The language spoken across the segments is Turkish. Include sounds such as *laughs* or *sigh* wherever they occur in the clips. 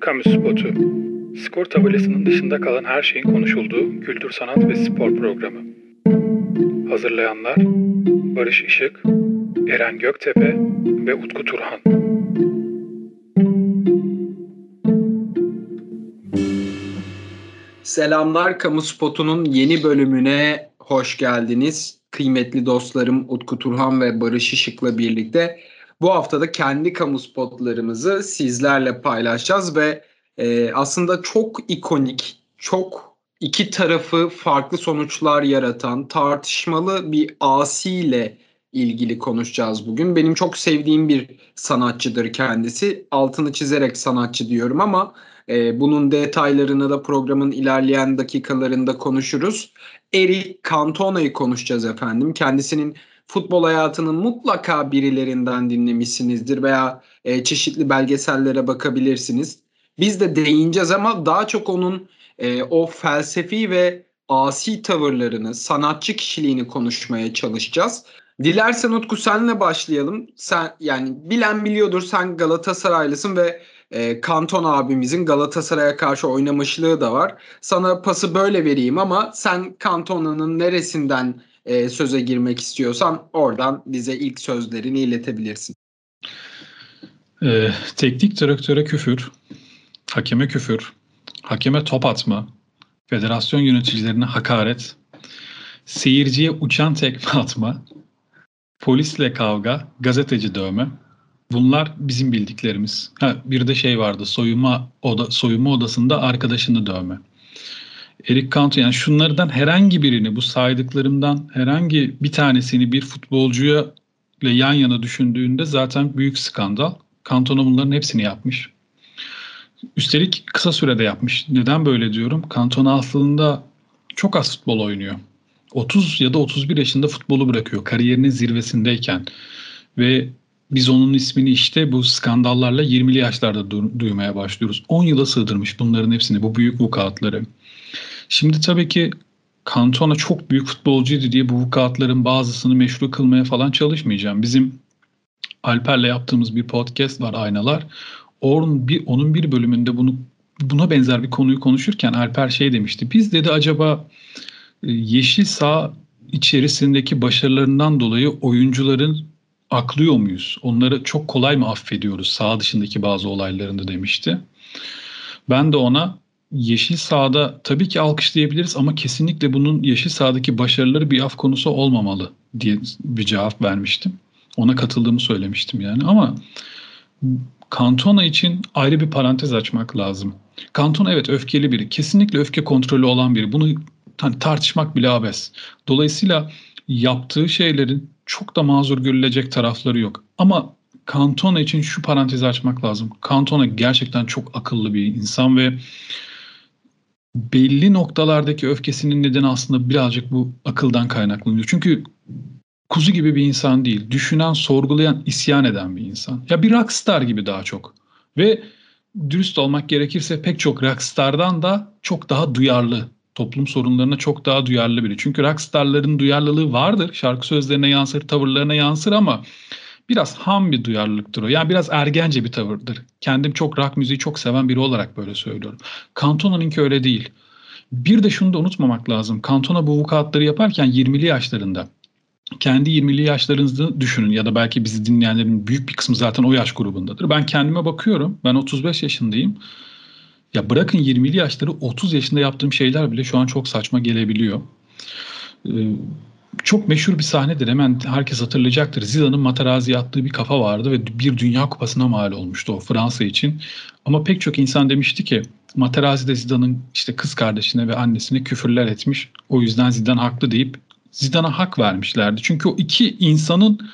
Kamu Spotu. Skor tabelasının dışında kalan her şeyin konuşulduğu kültür, sanat ve spor programı. Hazırlayanlar Barış Işık, Eren Göktepe ve Utku Turhan. Selamlar Kamu Spotu'nun yeni bölümüne hoş geldiniz. Kıymetli dostlarım Utku Turhan ve Barış Işık'la birlikte bu haftada kendi kamu spotlarımızı sizlerle paylaşacağız ve e, aslında çok ikonik, çok iki tarafı farklı sonuçlar yaratan tartışmalı bir asiyle ilgili konuşacağız bugün. Benim çok sevdiğim bir sanatçıdır kendisi. Altını çizerek sanatçı diyorum ama e, bunun detaylarını da programın ilerleyen dakikalarında konuşuruz. Eric Cantona'yı konuşacağız efendim. Kendisinin futbol hayatının mutlaka birilerinden dinlemişsinizdir veya e, çeşitli belgesellere bakabilirsiniz. Biz de değineceğiz ama daha çok onun e, o felsefi ve asi tavırlarını, sanatçı kişiliğini konuşmaya çalışacağız. Dilersen Utku senle başlayalım. Sen yani bilen biliyordur sen Galatasaraylısın ve e, Kanton abimizin Galatasaray'a karşı oynamışlığı da var. Sana pası böyle vereyim ama sen Kantona'nın neresinden e, söze girmek istiyorsan oradan bize ilk sözlerini iletebilirsin. Ee, teknik direktöre küfür, hakeme küfür, hakeme top atma, federasyon yöneticilerine hakaret, seyirciye uçan tekme atma, polisle kavga, gazeteci dövme. Bunlar bizim bildiklerimiz. Ha, bir de şey vardı soyunma oda soyunma odasında arkadaşını dövme. Eric Cantona yani şunlardan herhangi birini bu saydıklarımdan herhangi bir tanesini bir futbolcuya ile yan yana düşündüğünde zaten büyük skandal. Cantona bunların hepsini yapmış. Üstelik kısa sürede yapmış. Neden böyle diyorum? Cantona aslında çok az futbol oynuyor. 30 ya da 31 yaşında futbolu bırakıyor kariyerinin zirvesindeyken. Ve biz onun ismini işte bu skandallarla 20'li yaşlarda du- duymaya başlıyoruz. 10 yıla sığdırmış bunların hepsini, bu büyük vukuatları. Şimdi tabii ki Cantona çok büyük futbolcuydu diye bu vukuatların bazısını meşru kılmaya falan çalışmayacağım. Bizim Alper'le yaptığımız bir podcast var Aynalar. Onun bir, onun bir bölümünde bunu buna benzer bir konuyu konuşurken Alper şey demişti. Biz dedi acaba e, yeşil sağ içerisindeki başarılarından dolayı oyuncuların aklıyor muyuz? Onları çok kolay mı affediyoruz sağ dışındaki bazı olaylarında demişti. Ben de ona yeşil sahada tabii ki alkışlayabiliriz ama kesinlikle bunun yeşil sahadaki başarıları bir af konusu olmamalı diye bir cevap vermiştim. Ona katıldığımı söylemiştim yani ama Cantona için ayrı bir parantez açmak lazım. Cantona evet öfkeli biri. Kesinlikle öfke kontrolü olan biri. Bunu hani tartışmak bile abes. Dolayısıyla yaptığı şeylerin çok da mazur görülecek tarafları yok. Ama Cantona için şu parantezi açmak lazım. Cantona gerçekten çok akıllı bir insan ve belli noktalardaki öfkesinin nedeni aslında birazcık bu akıldan kaynaklanıyor. Çünkü kuzu gibi bir insan değil. Düşünen, sorgulayan, isyan eden bir insan. Ya bir rockstar gibi daha çok. Ve dürüst olmak gerekirse pek çok rockstardan da çok daha duyarlı. Toplum sorunlarına çok daha duyarlı biri. Çünkü rockstarların duyarlılığı vardır. Şarkı sözlerine yansır, tavırlarına yansır ama biraz ham bir duyarlılıktır o. Yani biraz ergence bir tavırdır. Kendim çok rock müziği çok seven biri olarak böyle söylüyorum. Cantona'nınki öyle değil. Bir de şunu da unutmamak lazım. Cantona bu vukuatları yaparken 20'li yaşlarında. Kendi 20'li yaşlarınızı düşünün ya da belki bizi dinleyenlerin büyük bir kısmı zaten o yaş grubundadır. Ben kendime bakıyorum. Ben 35 yaşındayım. Ya bırakın 20'li yaşları 30 yaşında yaptığım şeyler bile şu an çok saçma gelebiliyor. Ee, çok meşhur bir sahnedir. Hemen herkes hatırlayacaktır. Zidane'ın Materazzi'ye attığı bir kafa vardı ve bir dünya kupasına mal olmuştu o Fransa için. Ama pek çok insan demişti ki Materazzi de Zidane'ın işte kız kardeşine ve annesine küfürler etmiş. O yüzden Zidane haklı deyip Zidane'a hak vermişlerdi. Çünkü o iki insanın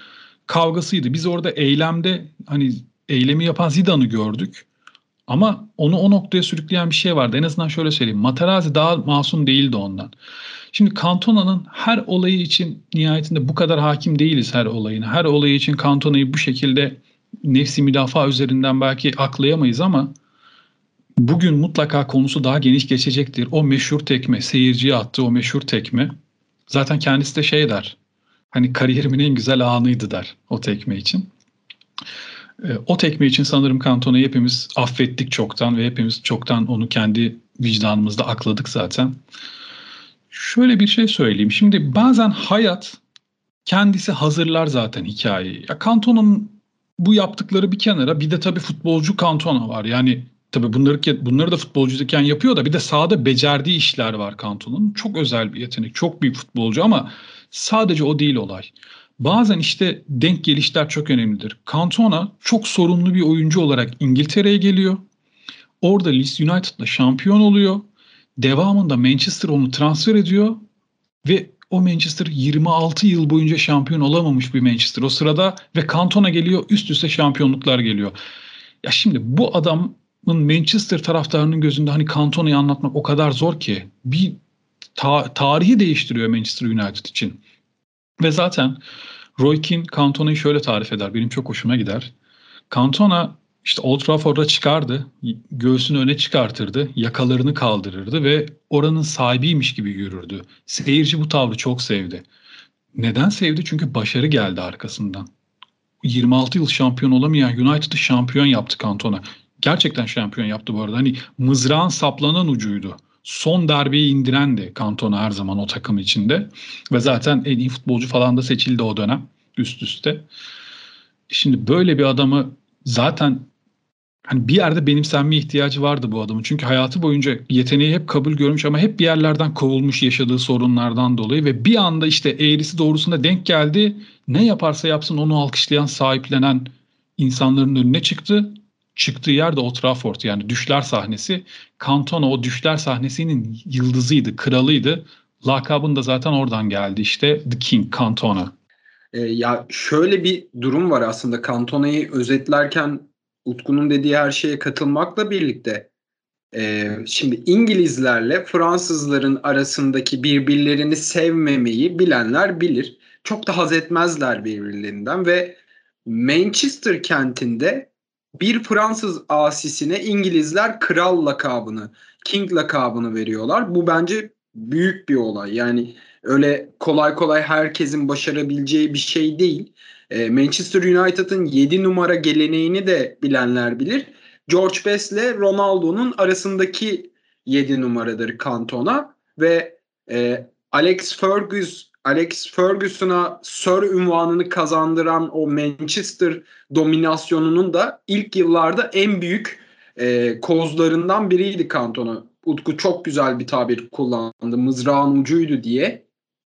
kavgasıydı. Biz orada eylemde hani eylemi yapan Zidane'ı gördük. Ama onu o noktaya sürükleyen bir şey vardı. En azından şöyle söyleyeyim. Materazzi daha masum değildi ondan. Şimdi Cantona'nın her olayı için nihayetinde bu kadar hakim değiliz her olayına. Her olayı için Cantona'yı bu şekilde nefsi müdafaa üzerinden belki aklayamayız ama bugün mutlaka konusu daha geniş geçecektir. O meşhur tekme, seyirciye attığı o meşhur tekme. Zaten kendisi de şey der. Hani kariyerimin en güzel anıydı der o tekme için. E, o tekme için sanırım Cantona'yı hepimiz affettik çoktan ve hepimiz çoktan onu kendi vicdanımızda akladık zaten. Şöyle bir şey söyleyeyim. Şimdi bazen hayat kendisi hazırlar zaten hikayeyi. Ya Cantona'nın bu yaptıkları bir kenara bir de tabii futbolcu Cantona var. Yani tabii bunları bunları da futbolcuyken yapıyor da bir de sahada becerdiği işler var Cantona'nın. Çok özel bir yetenek, çok büyük futbolcu ama sadece o değil olay. Bazen işte denk gelişler çok önemlidir. Cantona çok sorunlu bir oyuncu olarak İngiltere'ye geliyor. Orada Leeds United'la şampiyon oluyor. Devamında Manchester onu transfer ediyor ve o Manchester 26 yıl boyunca şampiyon olamamış bir Manchester o sırada ve Cantona geliyor üst üste şampiyonluklar geliyor. Ya şimdi bu adamın Manchester taraftarının gözünde hani Cantona'yı anlatmak o kadar zor ki bir ta- tarihi değiştiriyor Manchester United için. Ve zaten Roy Keane Cantona'yı şöyle tarif eder. Benim çok hoşuma gider. Cantona işte Old Trafford'a çıkardı, göğsünü öne çıkartırdı, yakalarını kaldırırdı ve oranın sahibiymiş gibi yürürdü. Seyirci bu tavrı çok sevdi. Neden sevdi? Çünkü başarı geldi arkasından. 26 yıl şampiyon olamayan United'ı şampiyon yaptı Cantona. Gerçekten şampiyon yaptı bu arada. Hani mızrağın saplanan ucuydu. Son darbeyi indiren de Cantona her zaman o takım içinde. Ve zaten en iyi futbolcu falan da seçildi o dönem üst üste. Şimdi böyle bir adamı zaten hani bir yerde benimsenme ihtiyacı vardı bu adamın. Çünkü hayatı boyunca yeteneği hep kabul görmüş ama hep bir yerlerden kovulmuş yaşadığı sorunlardan dolayı ve bir anda işte eğrisi doğrusunda denk geldi. Ne yaparsa yapsın onu alkışlayan, sahiplenen insanların önüne çıktı. Çıktığı yer de Old Trafford yani düşler sahnesi. Cantona o düşler sahnesinin yıldızıydı, kralıydı. Lakabın da zaten oradan geldi işte The King Cantona. E, ya şöyle bir durum var aslında Cantona'yı özetlerken Utku'nun dediği her şeye katılmakla birlikte e, şimdi İngilizlerle Fransızların arasındaki birbirlerini sevmemeyi bilenler bilir. Çok da haz etmezler birbirlerinden ve Manchester kentinde bir Fransız asisine İngilizler kral lakabını, king lakabını veriyorlar. Bu bence büyük bir olay. Yani öyle kolay kolay herkesin başarabileceği bir şey değil. E, Manchester United'ın 7 numara geleneğini de bilenler bilir. George Best ile Ronaldo'nun arasındaki 7 numaradır Cantona ve e, Alex Ferguson Alex Ferguson'a Sir ünvanını kazandıran o Manchester dominasyonunun da ilk yıllarda en büyük e, kozlarından biriydi Cantona. Utku çok güzel bir tabir kullandı. Mızrağın ucuydu diye.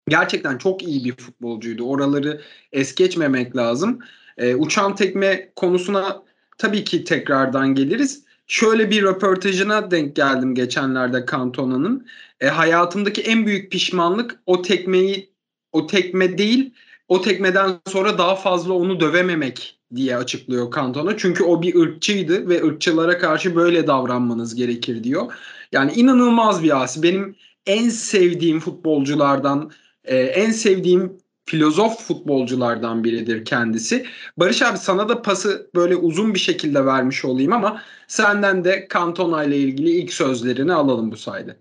Gerçekten çok iyi bir futbolcuydu. Oraları es geçmemek lazım. E, uçan tekme konusuna tabii ki tekrardan geliriz. Şöyle bir röportajına denk geldim geçenlerde Cantona'nın. E, hayatımdaki en büyük pişmanlık o tekmeyi o tekme değil o tekmeden sonra daha fazla onu dövememek diye açıklıyor Cantona. Çünkü o bir ırkçıydı ve ırkçılara karşı böyle davranmanız gerekir diyor. Yani inanılmaz bir asi. Benim en sevdiğim futbolculardan, e, en sevdiğim filozof futbolculardan biridir kendisi. Barış abi sana da pası böyle uzun bir şekilde vermiş olayım ama senden de Cantona ile ilgili ilk sözlerini alalım bu sayede.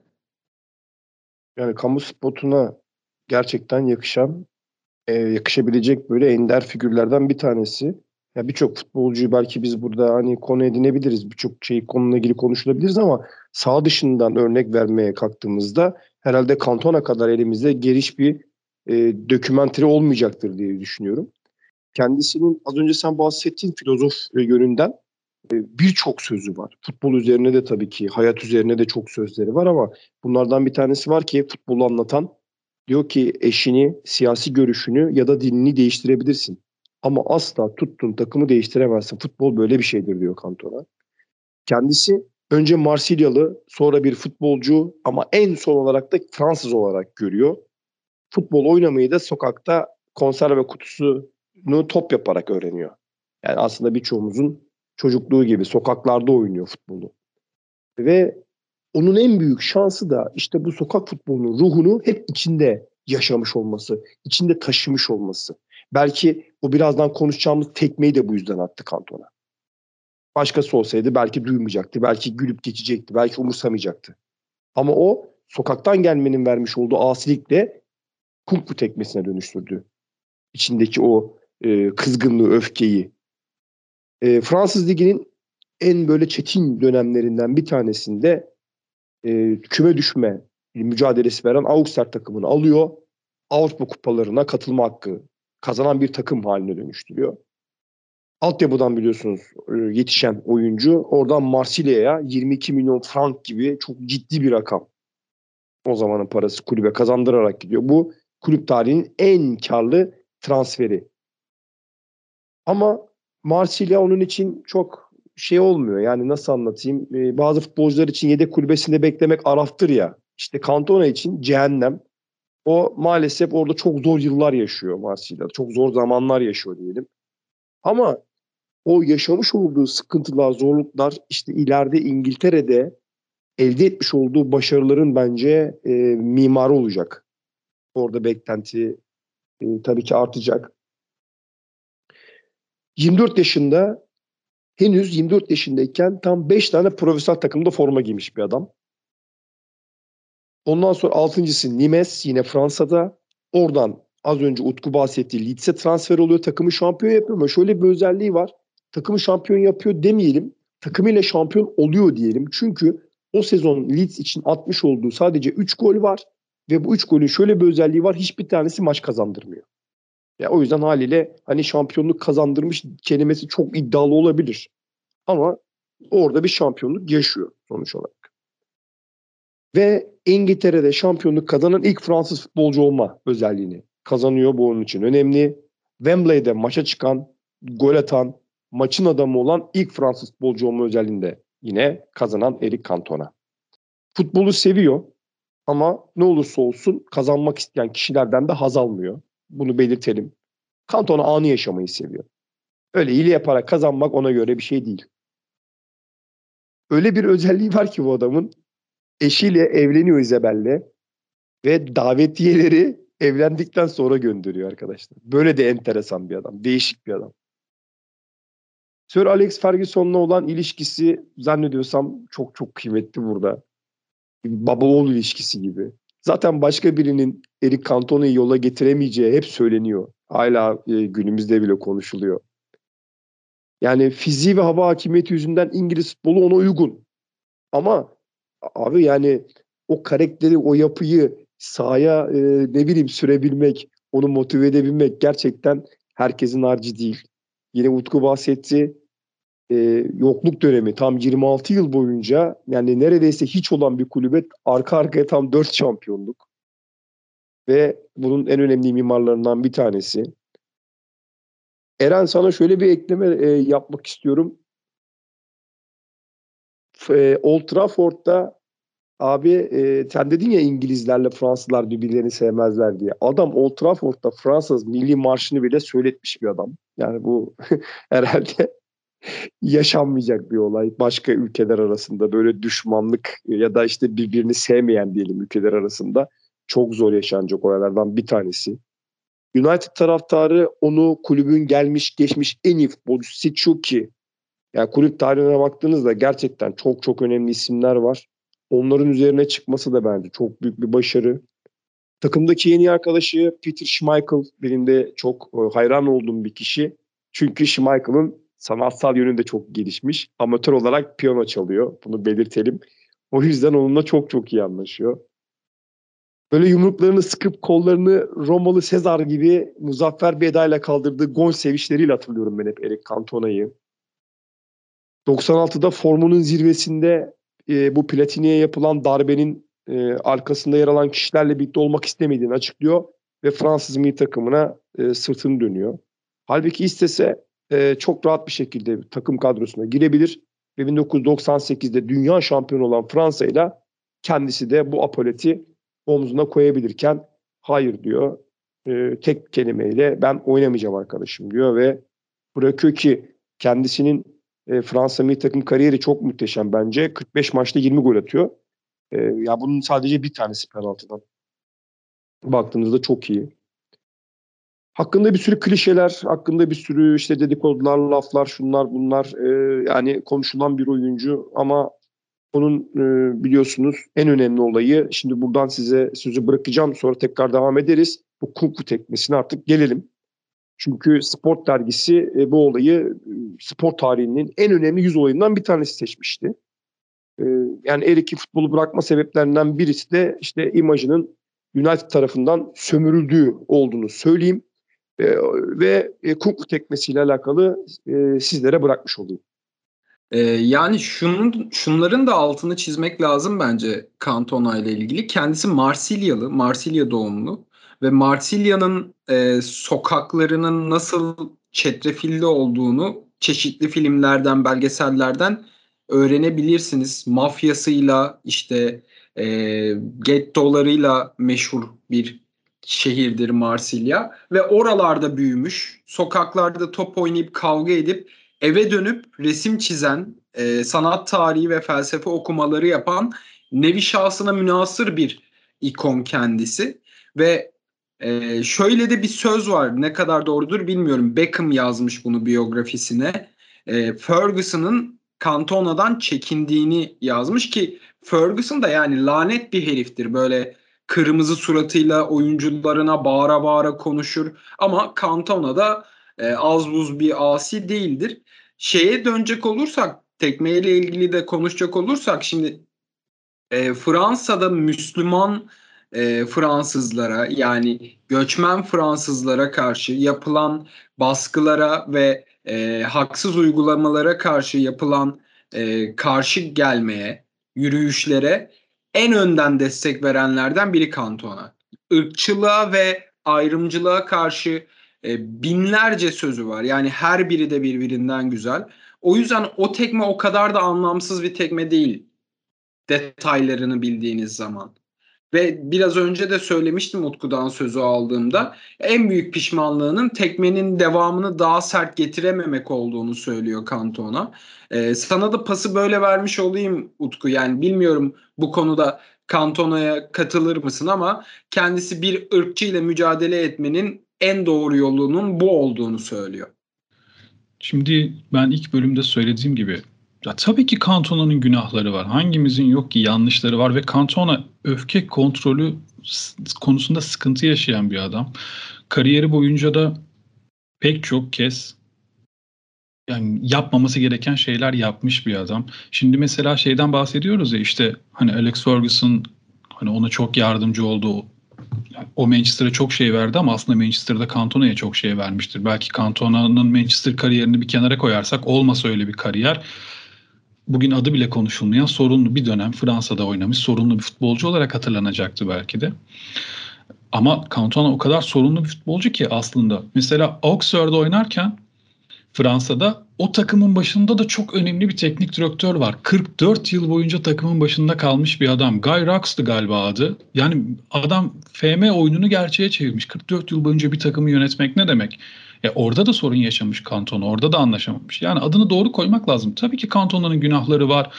Yani kamu spotuna gerçekten yakışan, e, yakışabilecek böyle ender figürlerden bir tanesi. Ya birçok futbolcuyu belki biz burada hani konu edinebiliriz. Birçok şey konuyla ilgili konuşulabiliriz ama sağ dışından örnek vermeye kalktığımızda herhalde Cantona kadar elimizde geniş bir e, dokümenteri olmayacaktır diye düşünüyorum. Kendisinin az önce sen bahsettiğin filozof yönünden e, birçok sözü var. Futbol üzerine de tabii ki hayat üzerine de çok sözleri var ama bunlardan bir tanesi var ki futbolu anlatan diyor ki eşini, siyasi görüşünü ya da dinini değiştirebilirsin. Ama asla tuttuğun takımı değiştiremezsin. Futbol böyle bir şeydir diyor Cantona. Kendisi önce Marsilyalı, sonra bir futbolcu ama en son olarak da Fransız olarak görüyor. Futbol oynamayı da sokakta konserve kutusunu top yaparak öğreniyor. Yani aslında birçoğumuzun çocukluğu gibi sokaklarda oynuyor futbolu. Ve onun en büyük şansı da işte bu sokak futbolunun ruhunu hep içinde yaşamış olması, içinde taşımış olması. Belki o birazdan konuşacağımız tekmeyi de bu yüzden attı Kantona. Başkası olsaydı belki duymayacaktı, belki gülüp geçecekti, belki umursamayacaktı. Ama o sokaktan gelmenin vermiş olduğu asilikle kung fu tekmesine dönüştürdü. İçindeki o e, kızgınlığı, öfkeyi. E, Fransız Ligi'nin en böyle çetin dönemlerinden bir tanesinde e, küme düşme mücadelesi veren Auxerre takımını alıyor. Avrupa kupalarına katılma hakkı kazanan bir takım haline dönüştürüyor. Altyapıdan biliyorsunuz e, yetişen oyuncu oradan Marsilya'ya 22 milyon frank gibi çok ciddi bir rakam. O zamanın parası kulübe kazandırarak gidiyor. Bu kulüp tarihinin en karlı transferi. Ama Marsilya onun için çok şey olmuyor. Yani nasıl anlatayım? Ee, bazı futbolcular için yedek kulübesinde beklemek araftır ya. İşte Cantona için cehennem. O maalesef orada çok zor yıllar yaşıyor Marsilya. Çok zor zamanlar yaşıyor diyelim. Ama o yaşamış olduğu sıkıntılar, zorluklar işte ileride İngiltere'de elde etmiş olduğu başarıların bence e, mimarı olacak. Orada beklenti e, tabii ki artacak. 24 yaşında henüz 24 yaşındayken tam 5 tane profesyonel takımda forma giymiş bir adam. Ondan sonra altıncısı Nimes yine Fransa'da. Oradan az önce Utku bahsettiği Leeds'e transfer oluyor. Takımı şampiyon yapıyor ama şöyle bir özelliği var. Takımı şampiyon yapıyor demeyelim. Takımıyla şampiyon oluyor diyelim. Çünkü o sezon Leeds için atmış olduğu sadece 3 gol var. Ve bu 3 golün şöyle bir özelliği var. Hiçbir tanesi maç kazandırmıyor. Ya o yüzden haliyle hani şampiyonluk kazandırmış kelimesi çok iddialı olabilir. Ama orada bir şampiyonluk yaşıyor sonuç olarak. Ve İngiltere'de şampiyonluk kazanan ilk Fransız futbolcu olma özelliğini kazanıyor. Bu onun için önemli. Wembley'de maça çıkan, gol atan, maçın adamı olan ilk Fransız futbolcu olma özelliğinde yine kazanan Eric Cantona. Futbolu seviyor ama ne olursa olsun kazanmak isteyen kişilerden de haz almıyor. Bunu belirtelim. Cantona anı yaşamayı seviyor. Öyle hile yaparak kazanmak ona göre bir şey değil. Öyle bir özelliği var ki bu adamın. Eşiyle evleniyor Isabel'le ve davetiyeleri evlendikten sonra gönderiyor arkadaşlar. Böyle de enteresan bir adam. Değişik bir adam. Sir Alex Ferguson'la olan ilişkisi zannediyorsam çok çok kıymetli burada. Baba oğul ilişkisi gibi. Zaten başka birinin Eric Cantona'yı yola getiremeyeceği hep söyleniyor. Hala e, günümüzde bile konuşuluyor. Yani fiziği ve hava hakimiyeti yüzünden İngiliz futbolu ona uygun. Ama abi yani o karakteri, o yapıyı sahaya e, ne bileyim sürebilmek, onu motive edebilmek gerçekten herkesin harcı değil. Yine Utku bahsetti. E, yokluk dönemi tam 26 yıl boyunca yani neredeyse hiç olan bir kulübe arka arkaya tam 4 şampiyonluk. Ve bunun en önemli mimarlarından bir tanesi. Eren sana şöyle bir ekleme e, yapmak istiyorum. E, Old Trafford'da abi e, sen dedin ya İngilizlerle Fransızlar birbirlerini sevmezler diye. Adam Old Trafford'da Fransız milli marşını bile söyletmiş bir adam. Yani bu *laughs* herhalde yaşanmayacak bir olay. Başka ülkeler arasında böyle düşmanlık ya da işte birbirini sevmeyen diyelim ülkeler arasında çok zor yaşanacak olaylardan bir tanesi. United taraftarı onu kulübün gelmiş geçmiş en iyi futbolcusu seçiyor ki yani kulüp tarihine baktığınızda gerçekten çok çok önemli isimler var. Onların üzerine çıkması da bence çok büyük bir başarı. Takımdaki yeni arkadaşı Peter Schmeichel benim de çok e, hayran olduğum bir kişi. Çünkü Schmeichel'ın sanatsal yönünde çok gelişmiş. Amatör olarak piyano çalıyor. Bunu belirtelim. O yüzden onunla çok çok iyi anlaşıyor. Böyle yumruklarını sıkıp kollarını Romalı Sezar gibi muzaffer bir edayla kaldırdığı gol sevinçleriyle hatırlıyorum ben hep Eric Cantona'yı. 96'da formunun zirvesinde e, bu Platini'ye yapılan darbenin e, arkasında yer alan kişilerle birlikte olmak istemediğini açıklıyor ve Fransız milli takımına e, sırtını dönüyor. Halbuki istese e, çok rahat bir şekilde takım kadrosuna girebilir ve 1998'de dünya şampiyonu olan Fransa ile kendisi de bu apoleti omzuna koyabilirken hayır diyor. E, tek kelimeyle ben oynamayacağım arkadaşım diyor ve bırakıyor ki kendisinin e, Fransa milli takım kariyeri çok muhteşem bence. 45 maçta 20 gol atıyor. E, ya bunun sadece bir tanesi penaltıdan. Baktığınızda çok iyi. Hakkında bir sürü klişeler, hakkında bir sürü işte dedikodular, laflar, şunlar bunlar e, yani konuşulan bir oyuncu ama onun e, biliyorsunuz en önemli olayı şimdi buradan size sözü bırakacağım sonra tekrar devam ederiz. Bu kung fu teknisine artık gelelim. Çünkü Sport dergisi e, bu olayı e, spor tarihinin en önemli 100 olayından bir tanesi seçmişti. Yani Erik'in futbolu bırakma sebeplerinden birisi de işte imajının United tarafından sömürüldüğü olduğunu söyleyeyim. Ve e, Kuklu tekmesiyle alakalı sizlere bırakmış olayım. Ee, yani şunun şunların da altını çizmek lazım bence Cantona ile ilgili. Kendisi Marsilyalı, Marsilya doğumlu ve Marsilya'nın e, sokaklarının nasıl çetrefilli olduğunu çeşitli filmlerden, belgesellerden öğrenebilirsiniz. Mafyasıyla işte e, gettolarıyla meşhur bir şehirdir Marsilya ve oralarda büyümüş. Sokaklarda top oynayıp kavga edip eve dönüp resim çizen, e, sanat tarihi ve felsefe okumaları yapan nevi şahsına münasır bir ikon kendisi. Ve e, şöyle de bir söz var ne kadar doğrudur bilmiyorum. Beckham yazmış bunu biyografisine. E, Ferguson'ın Cantona'dan çekindiğini yazmış ki Ferguson da yani lanet bir heriftir. Böyle kırmızı suratıyla oyuncularına bağıra bağıra konuşur ama Cantona da e, az buz bir asi değildir şeye dönecek olursak tekmeyle ilgili de konuşacak olursak şimdi e, Fransa'da Müslüman e, Fransızlara yani göçmen Fransızlara karşı yapılan baskılara ve e, haksız uygulamalara karşı yapılan e, karşı gelmeye, yürüyüşlere en önden destek verenlerden biri Kantona. Irkçılığa ve ayrımcılığa karşı e, binlerce sözü var. Yani her biri de birbirinden güzel. O yüzden o tekme o kadar da anlamsız bir tekme değil. Detaylarını bildiğiniz zaman. Ve biraz önce de söylemiştim Utku'dan sözü aldığımda en büyük pişmanlığının tekmenin devamını daha sert getirememek olduğunu söylüyor Kantona. Ee, sana da pası böyle vermiş olayım Utku. Yani bilmiyorum bu konuda Kantona'ya katılır mısın ama kendisi bir ırkçı ile mücadele etmenin en doğru yolunun bu olduğunu söylüyor. Şimdi ben ilk bölümde söylediğim gibi ya tabii ki Cantona'nın günahları var. Hangimizin yok ki yanlışları var ve Cantona öfke kontrolü konusunda sıkıntı yaşayan bir adam. Kariyeri boyunca da pek çok kez yani yapmaması gereken şeyler yapmış bir adam. Şimdi mesela şeyden bahsediyoruz ya işte hani Alex Ferguson hani ona çok yardımcı oldu o Manchester'a çok şey verdi ama aslında Manchester'da Cantona'ya çok şey vermiştir. Belki Cantona'nın Manchester kariyerini bir kenara koyarsak olmasa öyle bir kariyer bugün adı bile konuşulmayan sorunlu bir dönem Fransa'da oynamış sorunlu bir futbolcu olarak hatırlanacaktı belki de. Ama Cantona o kadar sorunlu bir futbolcu ki aslında. Mesela Auxerre'de oynarken Fransa'da o takımın başında da çok önemli bir teknik direktör var. 44 yıl boyunca takımın başında kalmış bir adam. Guy Rox'tı galiba adı. Yani adam FM oyununu gerçeğe çevirmiş. 44 yıl boyunca bir takımı yönetmek ne demek? E orada da sorun yaşamış Kanton. Orada da anlaşamamış. Yani adını doğru koymak lazım. Tabii ki Kanton'un günahları var.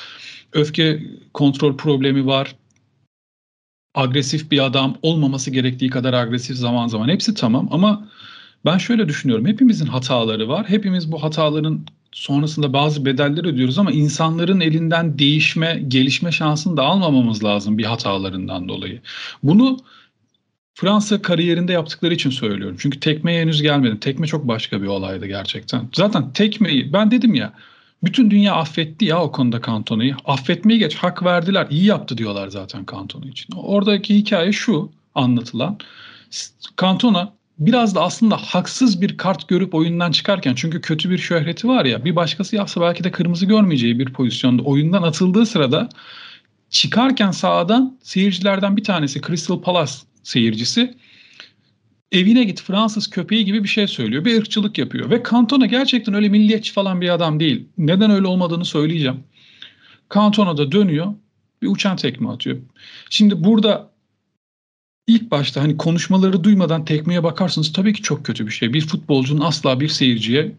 Öfke kontrol problemi var. Agresif bir adam olmaması gerektiği kadar agresif zaman zaman. Hepsi tamam ama ben şöyle düşünüyorum. Hepimizin hataları var. Hepimiz bu hataların sonrasında bazı bedeller ödüyoruz ama insanların elinden değişme, gelişme şansını da almamamız lazım bir hatalarından dolayı. Bunu Fransa kariyerinde yaptıkları için söylüyorum. Çünkü tekmeye henüz gelmedim. Tekme çok başka bir olaydı gerçekten. Zaten tekmeyi ben dedim ya bütün dünya affetti ya o konuda Kantona'yı. Affetmeyi geç hak verdiler. İyi yaptı diyorlar zaten Kantona için. Oradaki hikaye şu anlatılan. Kantona biraz da aslında haksız bir kart görüp oyundan çıkarken çünkü kötü bir şöhreti var ya bir başkası yapsa belki de kırmızı görmeyeceği bir pozisyonda oyundan atıldığı sırada çıkarken sağdan seyircilerden bir tanesi Crystal Palace seyircisi evine git Fransız köpeği gibi bir şey söylüyor. Bir ırkçılık yapıyor. Ve Cantona gerçekten öyle milliyetçi falan bir adam değil. Neden öyle olmadığını söyleyeceğim. Cantona da dönüyor bir uçan tekme atıyor. Şimdi burada ilk başta hani konuşmaları duymadan tekmeye bakarsınız tabii ki çok kötü bir şey. Bir futbolcunun asla bir seyirciye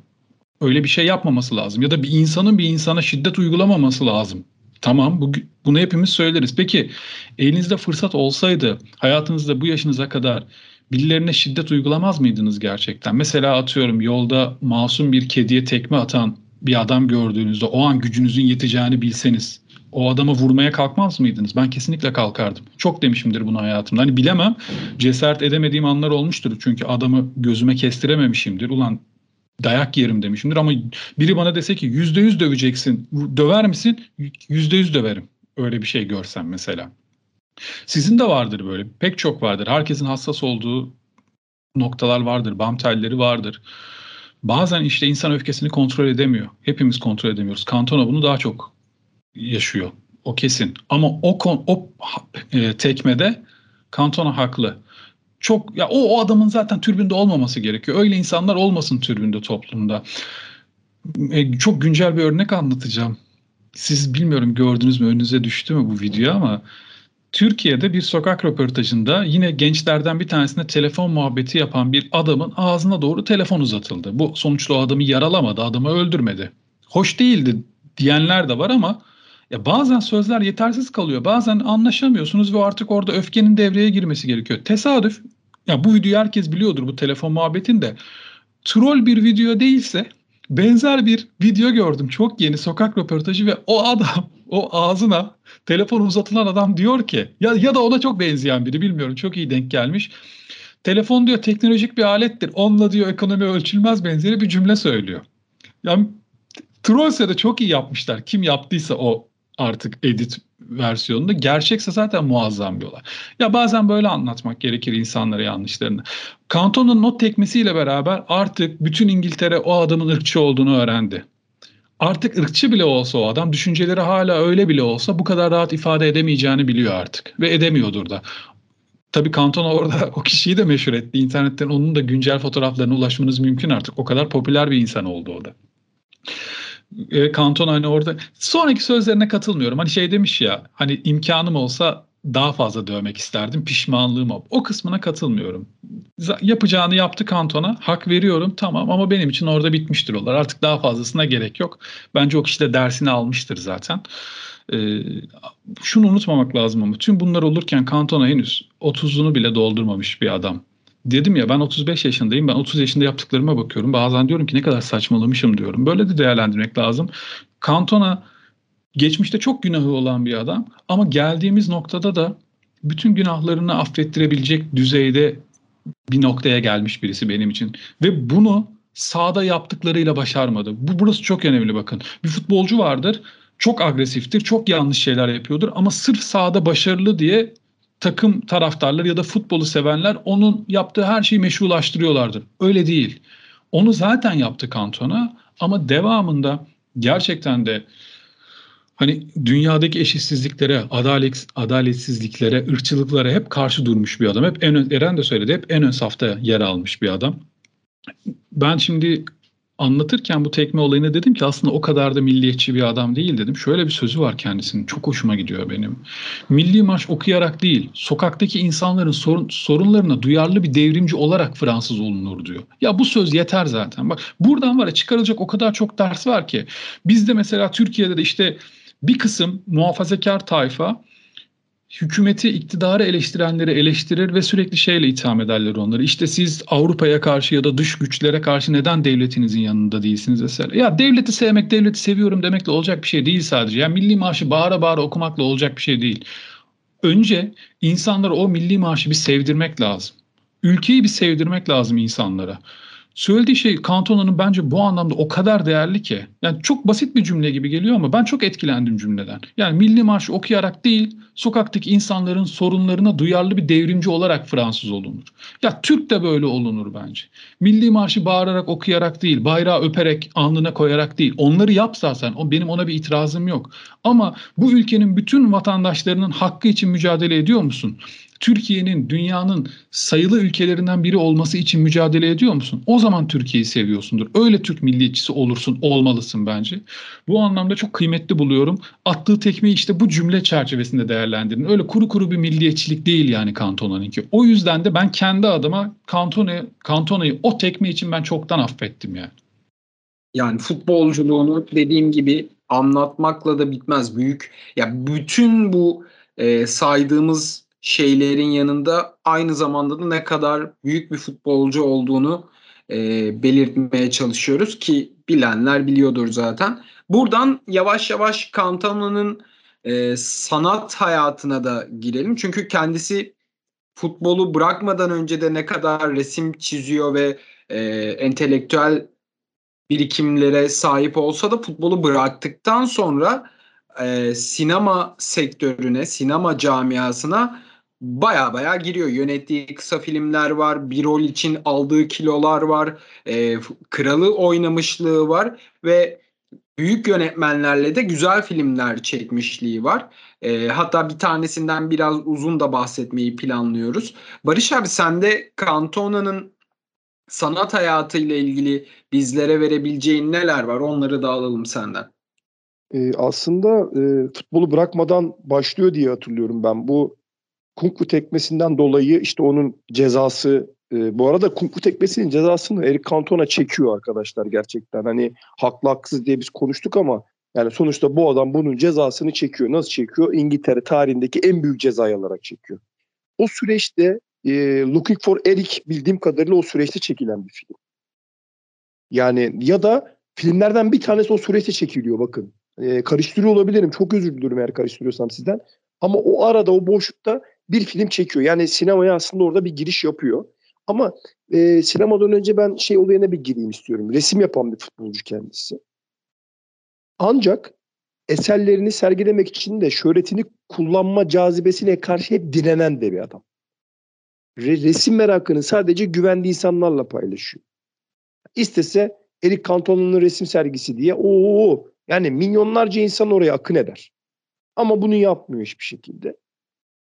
öyle bir şey yapmaması lazım. Ya da bir insanın bir insana şiddet uygulamaması lazım. Tamam bu, bunu hepimiz söyleriz. Peki elinizde fırsat olsaydı hayatınızda bu yaşınıza kadar birilerine şiddet uygulamaz mıydınız gerçekten? Mesela atıyorum yolda masum bir kediye tekme atan bir adam gördüğünüzde o an gücünüzün yeteceğini bilseniz o adama vurmaya kalkmaz mıydınız? Ben kesinlikle kalkardım. Çok demişimdir bunu hayatımda. Hani bilemem cesaret edemediğim anlar olmuştur. Çünkü adamı gözüme kestirememişimdir. Ulan dayak yerim demişimdir ama biri bana dese ki yüzde yüz döveceksin döver misin? Yüzde yüz döverim. Öyle bir şey görsem mesela. Sizin de vardır böyle. Pek çok vardır. Herkesin hassas olduğu noktalar vardır. Bam telleri vardır. Bazen işte insan öfkesini kontrol edemiyor. Hepimiz kontrol edemiyoruz. Cantona bunu daha çok yaşıyor. O kesin. Ama o o e, tekmede Cantona haklı. Çok ya o, o adamın zaten türbünde olmaması gerekiyor. Öyle insanlar olmasın türbünde toplumda. E, çok güncel bir örnek anlatacağım. Siz bilmiyorum gördünüz mü önünüze düştü mü bu video ama Türkiye'de bir sokak röportajında yine gençlerden bir tanesine telefon muhabbeti yapan bir adamın ağzına doğru telefon uzatıldı. Bu sonuçta o adamı yaralamadı, adamı öldürmedi. Hoş değildi diyenler de var ama ya bazen sözler yetersiz kalıyor. Bazen anlaşamıyorsunuz ve artık orada öfkenin devreye girmesi gerekiyor. Tesadüf ya bu videoyu herkes biliyordur bu telefon muhabbetinde. Troll bir video değilse benzer bir video gördüm. Çok yeni sokak röportajı ve o adam o ağzına telefon uzatılan adam diyor ki ya ya da ona çok benzeyen biri bilmiyorum çok iyi denk gelmiş. Telefon diyor teknolojik bir alettir. Onunla diyor ekonomi ölçülmez benzeri bir cümle söylüyor. Yani Trollse de çok iyi yapmışlar. Kim yaptıysa o artık edit versiyonunda. Gerçekse zaten muazzam bir olay. Ya bazen böyle anlatmak gerekir insanlara yanlışlarını. Kanton'un not tekmesiyle beraber artık bütün İngiltere o adamın ırkçı olduğunu öğrendi. Artık ırkçı bile olsa o adam düşünceleri hala öyle bile olsa bu kadar rahat ifade edemeyeceğini biliyor artık. Ve edemiyordur da. Tabii Kanton orada *laughs* o kişiyi de meşhur etti. İnternetten onun da güncel fotoğraflarına ulaşmanız mümkün artık. O kadar popüler bir insan oldu o da e, Kanton hani orada sonraki sözlerine katılmıyorum. Hani şey demiş ya hani imkanım olsa daha fazla dövmek isterdim pişmanlığım o. O kısmına katılmıyorum. Yapacağını yaptı Kanton'a hak veriyorum tamam ama benim için orada bitmiştir olar. Artık daha fazlasına gerek yok. Bence o kişi de dersini almıştır zaten. Ee, şunu unutmamak lazım ama tüm bunlar olurken Kanton'a henüz 30'unu bile doldurmamış bir adam dedim ya ben 35 yaşındayım. Ben 30 yaşında yaptıklarıma bakıyorum. Bazen diyorum ki ne kadar saçmalamışım diyorum. Böyle de değerlendirmek lazım. Cantona geçmişte çok günahı olan bir adam ama geldiğimiz noktada da bütün günahlarını affettirebilecek düzeyde bir noktaya gelmiş birisi benim için. Ve bunu sahada yaptıklarıyla başarmadı. Bu burası çok önemli bakın. Bir futbolcu vardır. Çok agresiftir, çok yanlış şeyler yapıyordur ama sırf sahada başarılı diye takım taraftarları ya da futbolu sevenler onun yaptığı her şeyi meşrulaştırıyorlardır. Öyle değil. Onu zaten yaptı Kantona ama devamında gerçekten de hani dünyadaki eşitsizliklere, adalet, adaletsizliklere, ırkçılıklara hep karşı durmuş bir adam. Hep en ön, Eren de söyledi, hep en ön safta yer almış bir adam. Ben şimdi anlatırken bu tekme olayını dedim ki aslında o kadar da milliyetçi bir adam değil dedim. Şöyle bir sözü var kendisinin. Çok hoşuma gidiyor benim. Milli marş okuyarak değil, sokaktaki insanların sorun, sorunlarına duyarlı bir devrimci olarak Fransız olunur diyor. Ya bu söz yeter zaten. Bak buradan var ya çıkarılacak o kadar çok ders var ki. Bizde mesela Türkiye'de de işte bir kısım muhafazakar tayfa hükümeti, iktidarı eleştirenleri eleştirir ve sürekli şeyle itham ederler onları. İşte siz Avrupa'ya karşı ya da dış güçlere karşı neden devletinizin yanında değilsiniz mesela. Ya devleti sevmek, devleti seviyorum demekle olacak bir şey değil sadece. Yani milli marşı bağıra bağıra okumakla olacak bir şey değil. Önce insanlara o milli marşı bir sevdirmek lazım. Ülkeyi bir sevdirmek lazım insanlara. Söylediği şey Cantona'nın bence bu anlamda o kadar değerli ki. Yani çok basit bir cümle gibi geliyor ama ben çok etkilendim cümleden. Yani Milli Marşı okuyarak değil, sokaktaki insanların sorunlarına duyarlı bir devrimci olarak Fransız olunur. Ya Türk de böyle olunur bence. Milli Marşı bağırarak okuyarak değil, bayrağı öperek, alnına koyarak değil. Onları yap zaten. O benim ona bir itirazım yok. Ama bu ülkenin bütün vatandaşlarının hakkı için mücadele ediyor musun? Türkiye'nin dünyanın sayılı ülkelerinden biri olması için mücadele ediyor musun? O zaman Türkiye'yi seviyorsundur. Öyle Türk milliyetçisi olursun, olmalısın bence. Bu anlamda çok kıymetli buluyorum. Attığı tekmeyi işte bu cümle çerçevesinde değerlendirin. Öyle kuru kuru bir milliyetçilik değil yani Kantona'nınki. O yüzden de ben kendi adıma Kantona'yı Kantona'yı o tekme için ben çoktan affettim yani. Yani futbolculuğunu dediğim gibi anlatmakla da bitmez. Büyük ya bütün bu e, saydığımız şeylerin yanında aynı zamanda da ne kadar büyük bir futbolcu olduğunu e, belirtmeye çalışıyoruz ki bilenler biliyordur zaten. Buradan yavaş yavaş Cantona'nın e, sanat hayatına da girelim. Çünkü kendisi futbolu bırakmadan önce de ne kadar resim çiziyor ve e, entelektüel birikimlere sahip olsa da futbolu bıraktıktan sonra e, sinema sektörüne, sinema camiasına baya baya giriyor. Yönettiği kısa filmler var, bir rol için aldığı kilolar var, e, kralı oynamışlığı var ve büyük yönetmenlerle de güzel filmler çekmişliği var. E, hatta bir tanesinden biraz uzun da bahsetmeyi planlıyoruz. Barış abi sende Cantona'nın sanat hayatı ile ilgili bizlere verebileceğin neler var? Onları da alalım senden. E, aslında e, futbolu bırakmadan başlıyor diye hatırlıyorum ben. Bu kung fu tekmesinden dolayı işte onun cezası e, bu arada kung fu tekmesinin cezasını Eric Cantona çekiyor arkadaşlar gerçekten. Hani haklı haksız diye biz konuştuk ama yani sonuçta bu adam bunun cezasını çekiyor. Nasıl çekiyor? İngiltere tarihindeki en büyük cezayı alarak çekiyor. O süreçte e, Looking for Eric bildiğim kadarıyla o süreçte çekilen bir film. Yani ya da filmlerden bir tanesi o süreçte çekiliyor bakın. E, karıştırıyor olabilirim. Çok özür diliyorum eğer karıştırıyorsam sizden. Ama o arada o boşlukta bir film çekiyor. Yani sinemaya aslında orada bir giriş yapıyor. Ama e, sinemadan önce ben şey olayına bir gireyim istiyorum. Resim yapan bir futbolcu kendisi. Ancak eserlerini sergilemek için de şöhretini kullanma cazibesine karşı hep direnen de bir adam. Re- resim merakını sadece güvendiği insanlarla paylaşıyor. İstese Eric Cantona'nın resim sergisi diye o yani milyonlarca insan oraya akın eder. Ama bunu yapmıyor hiçbir şekilde.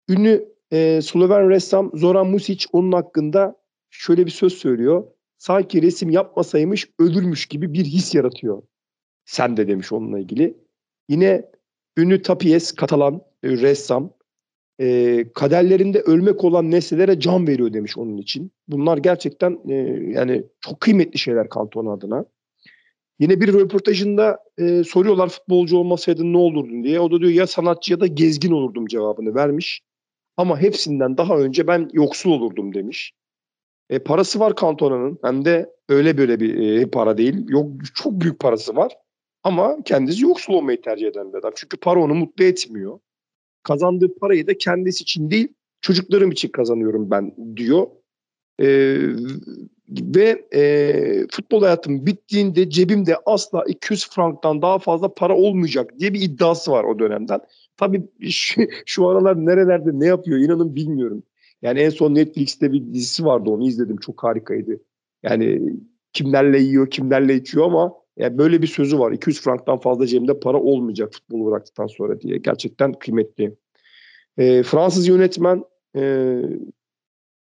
Ünlü e, Sloven ressam Zoran Music onun hakkında şöyle bir söz söylüyor. Sanki resim yapmasaymış ölürmüş gibi bir his yaratıyor. Sen de demiş onunla ilgili. Yine ünlü Tapies Katalan e, ressam e, kaderlerinde ölmek olan nesnelere can veriyor demiş onun için. Bunlar gerçekten e, yani çok kıymetli şeyler Kanton adına. Yine bir röportajında e, soruyorlar futbolcu olmasaydın ne olurdun diye. O da diyor ya sanatçı ya da gezgin olurdum cevabını vermiş. Ama hepsinden daha önce ben yoksul olurdum demiş. E, parası var Kantona'nın. Hem de öyle böyle bir e, para değil. Yok çok büyük parası var. Ama kendisi yoksul olmayı tercih eden bir adam. Çünkü para onu mutlu etmiyor. Kazandığı parayı da kendisi için değil çocuklarım için kazanıyorum ben diyor. E, ve e, futbol hayatım bittiğinde cebimde asla 200 franktan daha fazla para olmayacak diye bir iddiası var o dönemden. Tabii şu, şu aralar nerelerde ne yapıyor inanın bilmiyorum. Yani en son Netflix'te bir dizisi vardı onu izledim çok harikaydı. Yani kimlerle yiyor kimlerle içiyor ama yani böyle bir sözü var. 200 franktan fazla cebimde para olmayacak futbolu bıraktıktan sonra diye. Gerçekten kıymetli. E, Fransız yönetmen e,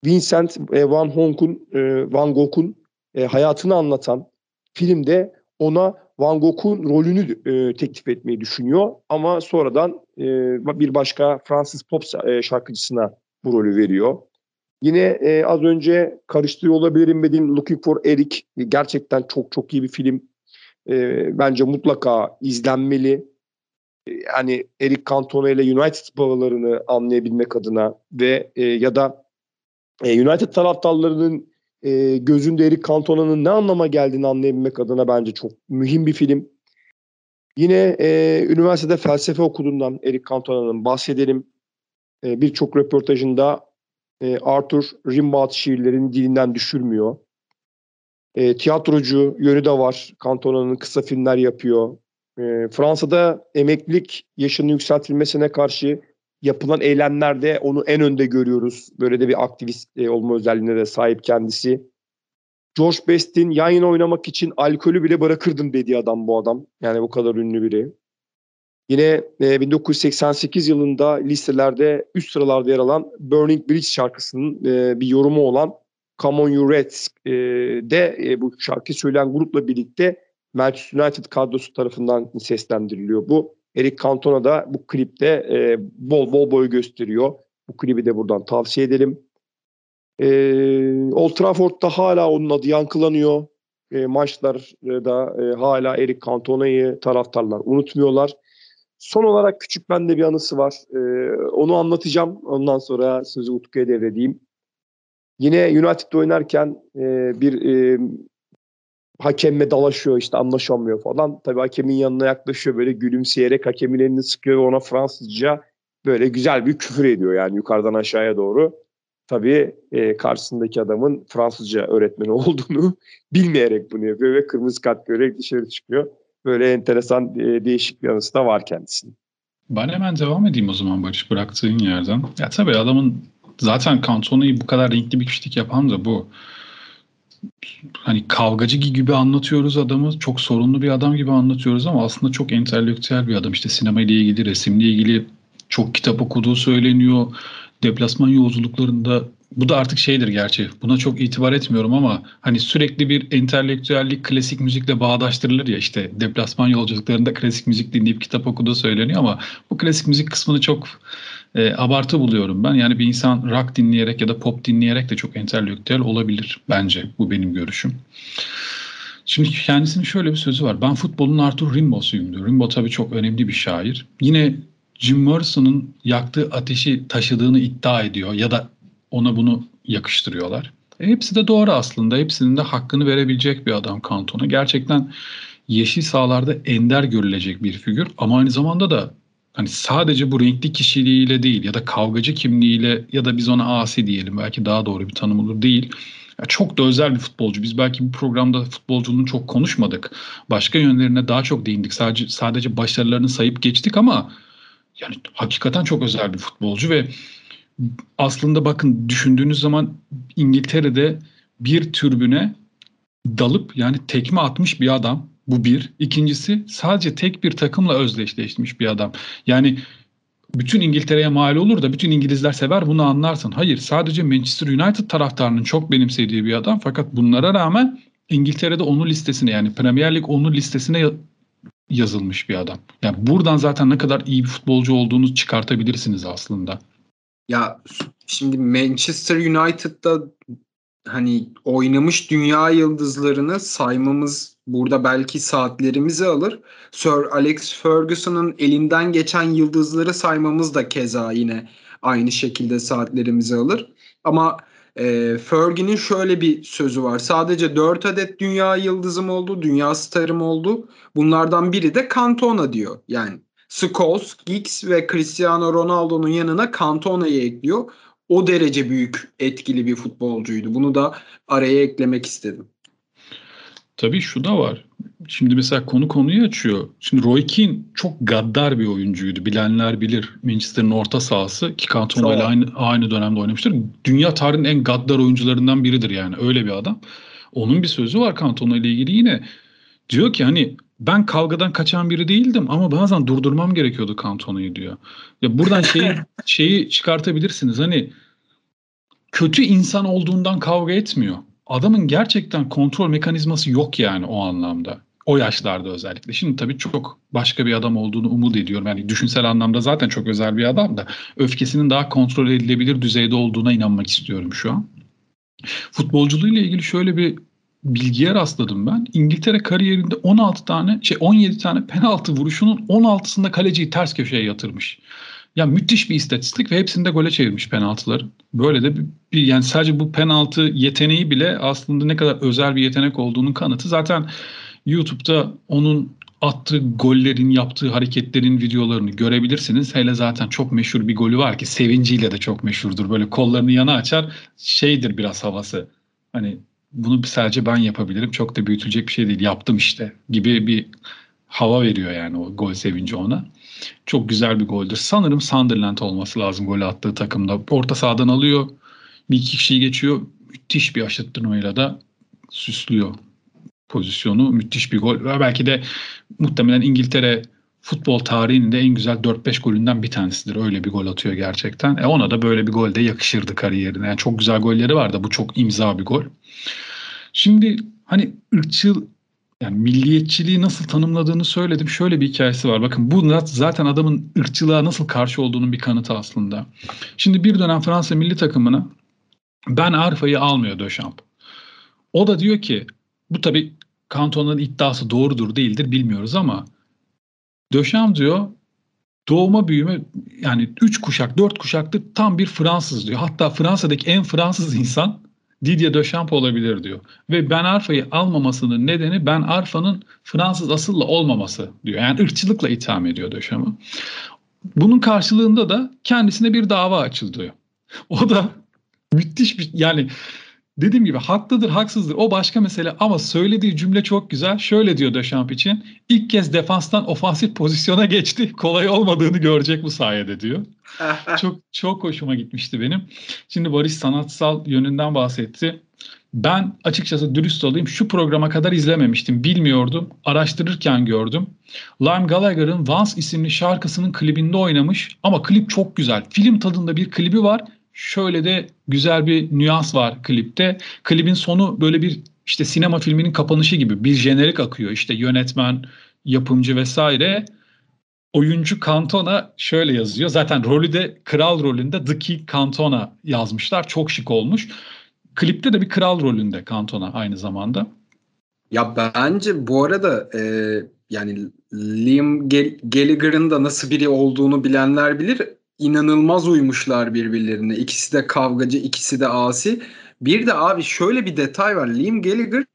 Vincent e, Van Gogh'un e, Van Gogh'un e, hayatını anlatan filmde ona Van Gogh'un rolünü e, teklif etmeyi düşünüyor ama sonradan e, bir başka Fransız pop e, şarkıcısına bu rolü veriyor. Yine e, az önce karıştırıyor olabilirim dediğim Looking for Eric gerçekten çok çok iyi bir film. E, bence mutlaka izlenmeli. E, yani Eric Cantona ile United bağlarını anlayabilmek adına ve e, ya da e, United taraftarlarının e, gözünde Eric Cantona'nın ne anlama geldiğini anlayabilmek adına bence çok mühim bir film. Yine e, üniversitede felsefe okuduğundan Eric Cantona'nın bahsedelim. E, Birçok röportajında e, Arthur Rimbaud şiirlerini dilinden düşürmüyor. E, tiyatrocu yönü de var. Cantona'nın kısa filmler yapıyor. E, Fransa'da emeklilik yaşının yükseltilmesine karşı yapılan eylemlerde onu en önde görüyoruz. Böyle de bir aktivist e, olma özelliğine de sahip kendisi. George Best'in yan yana oynamak için alkolü bile bırakırdım dediği adam bu adam. Yani bu kadar ünlü biri. Yine e, 1988 yılında listelerde üst sıralarda yer alan Burning Bridge şarkısının e, bir yorumu olan Come On You Reds e, de e, bu şarkı söyleyen grupla birlikte Manchester United kadrosu tarafından seslendiriliyor. Bu Eric Cantona da bu klipte e, bol bol boy gösteriyor. Bu klibi de buradan tavsiye edelim. E, Old Trafford'da hala onun adı yankılanıyor. E, maçlarda e, hala Eric Cantona'yı taraftarlar unutmuyorlar. Son olarak küçük bende bir anısı var. E, onu anlatacağım. Ondan sonra sözü Utku'ya devredeyim. Yine United'da oynarken e, bir e, hakemle dalaşıyor işte anlaşamıyor falan. Tabii hakemin yanına yaklaşıyor böyle gülümseyerek hakemin elini sıkıyor ve ona Fransızca böyle güzel bir küfür ediyor yani yukarıdan aşağıya doğru. Tabii e, karşısındaki adamın Fransızca öğretmeni *laughs* olduğunu bilmeyerek bunu yapıyor ve kırmızı kart görerek dışarı çıkıyor. Böyle enteresan e, değişik bir anısı da var kendisinin. Ben hemen devam edeyim o zaman Barış bıraktığın yerden. Ya tabii adamın zaten Cantona'yı bu kadar renkli bir kişilik yapan da bu. Hani kavgacı gibi anlatıyoruz adamı. Çok sorunlu bir adam gibi anlatıyoruz ama aslında çok entelektüel bir adam. İşte sinema ile ilgili, resimle ilgili çok kitap okuduğu söyleniyor. Deplasman yolculuklarında bu da artık şeydir gerçi. Buna çok itibar etmiyorum ama hani sürekli bir entelektüellik klasik müzikle bağdaştırılır ya işte deplasman yolculuklarında klasik müzik dinleyip kitap okuduğu söyleniyor ama bu klasik müzik kısmını çok e, abartı buluyorum ben. Yani bir insan rock dinleyerek ya da pop dinleyerek de çok entelektüel olabilir bence. Bu benim görüşüm. Şimdi kendisinin şöyle bir sözü var. Ben futbolun Arthur Rimbaud'suyum diyor. Rimbaud tabii çok önemli bir şair. Yine Jim Morrison'ın yaktığı ateşi taşıdığını iddia ediyor ya da ona bunu yakıştırıyorlar. E, hepsi de doğru aslında. Hepsinin de hakkını verebilecek bir adam Kanton'a. Gerçekten yeşil sahalarda ender görülecek bir figür ama aynı zamanda da hani sadece bu renkli kişiliğiyle değil ya da kavgacı kimliğiyle ya da biz ona asi diyelim belki daha doğru bir tanım olur değil. Ya çok da özel bir futbolcu. Biz belki bu programda futbolculuğunu çok konuşmadık. Başka yönlerine daha çok değindik. Sadece sadece başarılarını sayıp geçtik ama yani hakikaten çok özel bir futbolcu ve aslında bakın düşündüğünüz zaman İngiltere'de bir türbüne dalıp yani tekme atmış bir adam. Bu bir. İkincisi sadece tek bir takımla özdeşleşmiş bir adam. Yani bütün İngiltere'ye mal olur da bütün İngilizler sever bunu anlarsın. Hayır sadece Manchester United taraftarının çok benimsediği bir adam. Fakat bunlara rağmen İngiltere'de onun listesine yani Premier Lig onun listesine yazılmış bir adam. Yani buradan zaten ne kadar iyi bir futbolcu olduğunu çıkartabilirsiniz aslında. Ya şimdi Manchester United'da hani oynamış dünya yıldızlarını saymamız burada belki saatlerimizi alır. Sir Alex Ferguson'ın elinden geçen yıldızları saymamız da keza yine aynı şekilde saatlerimizi alır. Ama e, Fergie'nin şöyle bir sözü var. Sadece 4 adet dünya yıldızım oldu, dünya starım oldu. Bunlardan biri de Cantona diyor. Yani Scholes, Giggs ve Cristiano Ronaldo'nun yanına Cantona'yı ekliyor. O derece büyük etkili bir futbolcuydu. Bunu da araya eklemek istedim. Tabii şu da var. Şimdi mesela konu konuyu açıyor. Şimdi Roy Keane çok gaddar bir oyuncuydu. Bilenler bilir. Manchester'ın orta sahası ki Cantona ile aynı, aynı dönemde oynamıştır. Dünya tarihinin en gaddar oyuncularından biridir yani. Öyle bir adam. Onun bir sözü var Cantona ile ilgili yine. Diyor ki hani ben kavgadan kaçan biri değildim ama bazen durdurmam gerekiyordu Cantona'yı diyor. Ya buradan şeyi *laughs* şeyi çıkartabilirsiniz. Hani kötü insan olduğundan kavga etmiyor. Adamın gerçekten kontrol mekanizması yok yani o anlamda. O yaşlarda özellikle. Şimdi tabii çok başka bir adam olduğunu umut ediyorum. Yani düşünsel anlamda zaten çok özel bir adam da öfkesinin daha kontrol edilebilir düzeyde olduğuna inanmak istiyorum şu an. Futbolculuğuyla ilgili şöyle bir bilgiye rastladım ben. İngiltere kariyerinde 16 tane şey 17 tane penaltı vuruşunun 16'sında kaleciyi ters köşeye yatırmış. Ya müthiş bir istatistik ve hepsinde gole çevirmiş penaltıları. Böyle de bir yani sadece bu penaltı yeteneği bile aslında ne kadar özel bir yetenek olduğunun kanıtı. Zaten YouTube'da onun attığı gollerin, yaptığı hareketlerin videolarını görebilirsiniz. Hele zaten çok meşhur bir golü var ki sevinciyle de çok meşhurdur. Böyle kollarını yana açar. Şeydir biraz havası. Hani bunu sadece ben yapabilirim. Çok da büyütülecek bir şey değil. Yaptım işte gibi bir hava veriyor yani o gol sevinci ona. Çok güzel bir goldür. Sanırım Sunderland olması lazım golü attığı takımda. Orta sahadan alıyor. Bir iki kişiyi geçiyor. Müthiş bir aşıttırmayla da süslüyor pozisyonu. Müthiş bir gol. Belki de muhtemelen İngiltere futbol tarihinin de en güzel 4-5 golünden bir tanesidir. Öyle bir gol atıyor gerçekten. E ona da böyle bir gol de yakışırdı kariyerine. Yani çok güzel golleri var da bu çok imza bir gol. Şimdi hani ırkçıl yani milliyetçiliği nasıl tanımladığını söyledim. Şöyle bir hikayesi var. Bakın bu zaten adamın ırkçılığa nasıl karşı olduğunun bir kanıtı aslında. Şimdi bir dönem Fransa milli takımına ben Arfa'yı almıyor Döşamp. O da diyor ki bu tabii Kanton'un iddiası doğrudur değildir bilmiyoruz ama Döşam diyor doğuma büyüme yani 3 kuşak 4 kuşaktır tam bir Fransız diyor. Hatta Fransa'daki en Fransız insan Didier Deschamps olabilir diyor. Ve Ben Arfa'yı almamasının nedeni Ben Arfa'nın Fransız asılla olmaması diyor. Yani ırkçılıkla itham ediyor Dechamps'ı. Bunun karşılığında da kendisine bir dava açıldı. O da *laughs* müthiş bir yani dediğim gibi haklıdır haksızdır o başka mesele ama söylediği cümle çok güzel. Şöyle diyor Deschamps için ilk kez defanstan ofansif pozisyona geçti. Kolay olmadığını görecek bu sayede diyor. *laughs* çok çok hoşuma gitmişti benim. Şimdi Barış sanatsal yönünden bahsetti. Ben açıkçası dürüst olayım şu programa kadar izlememiştim. Bilmiyordum. Araştırırken gördüm. Lime Gallagher'ın Vance isimli şarkısının klibinde oynamış ama klip çok güzel. Film tadında bir klibi var şöyle de güzel bir nüans var klipte. Klibin sonu böyle bir işte sinema filminin kapanışı gibi bir jenerik akıyor. İşte yönetmen, yapımcı vesaire. Oyuncu Cantona şöyle yazıyor. Zaten rolü de kral rolünde The King Cantona yazmışlar. Çok şık olmuş. Klipte de bir kral rolünde Cantona aynı zamanda. Ya bence bu arada e, yani Liam Gallagher'ın da nasıl biri olduğunu bilenler bilir inanılmaz uymuşlar birbirlerine. İkisi de kavgacı, ikisi de asi. Bir de abi şöyle bir detay var. Liam Gallagher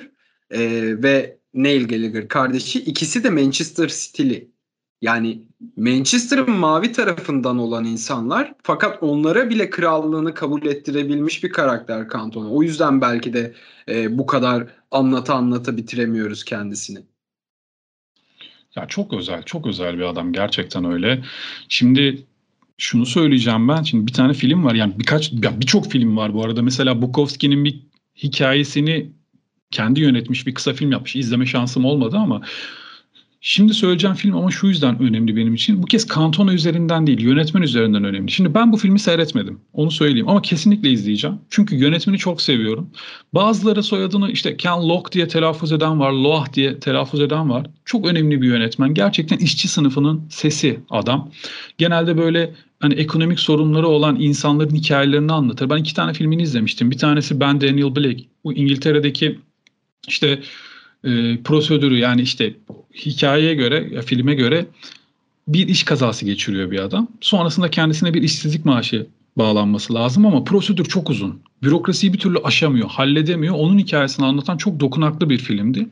e, ve Neil Gallagher kardeşi ikisi de Manchester City'li. Yani Manchester'ın mavi tarafından olan insanlar fakat onlara bile krallığını kabul ettirebilmiş bir karakter Cantona. O yüzden belki de e, bu kadar anlata anlata bitiremiyoruz kendisini. Ya çok özel, çok özel bir adam gerçekten öyle. Şimdi şunu söyleyeceğim ben. Şimdi bir tane film var. Yani birkaç birçok film var bu arada. Mesela Bukowski'nin bir hikayesini kendi yönetmiş bir kısa film yapmış. İzleme şansım olmadı ama Şimdi söyleyeceğim film ama şu yüzden önemli benim için. Bu kez Cantona üzerinden değil, yönetmen üzerinden önemli. Şimdi ben bu filmi seyretmedim. Onu söyleyeyim ama kesinlikle izleyeceğim. Çünkü yönetmeni çok seviyorum. Bazıları soyadını işte Ken Loach diye telaffuz eden var, Loach diye telaffuz eden var. Çok önemli bir yönetmen. Gerçekten işçi sınıfının sesi adam. Genelde böyle hani ekonomik sorunları olan insanların hikayelerini anlatır. Ben iki tane filmini izlemiştim. Bir tanesi Ben Daniel Blake. Bu İngiltere'deki işte e, prosedürü yani işte hikayeye göre, filme göre bir iş kazası geçiriyor bir adam. Sonrasında kendisine bir işsizlik maaşı bağlanması lazım ama prosedür çok uzun. Bürokrasiyi bir türlü aşamıyor, halledemiyor. Onun hikayesini anlatan çok dokunaklı bir filmdi.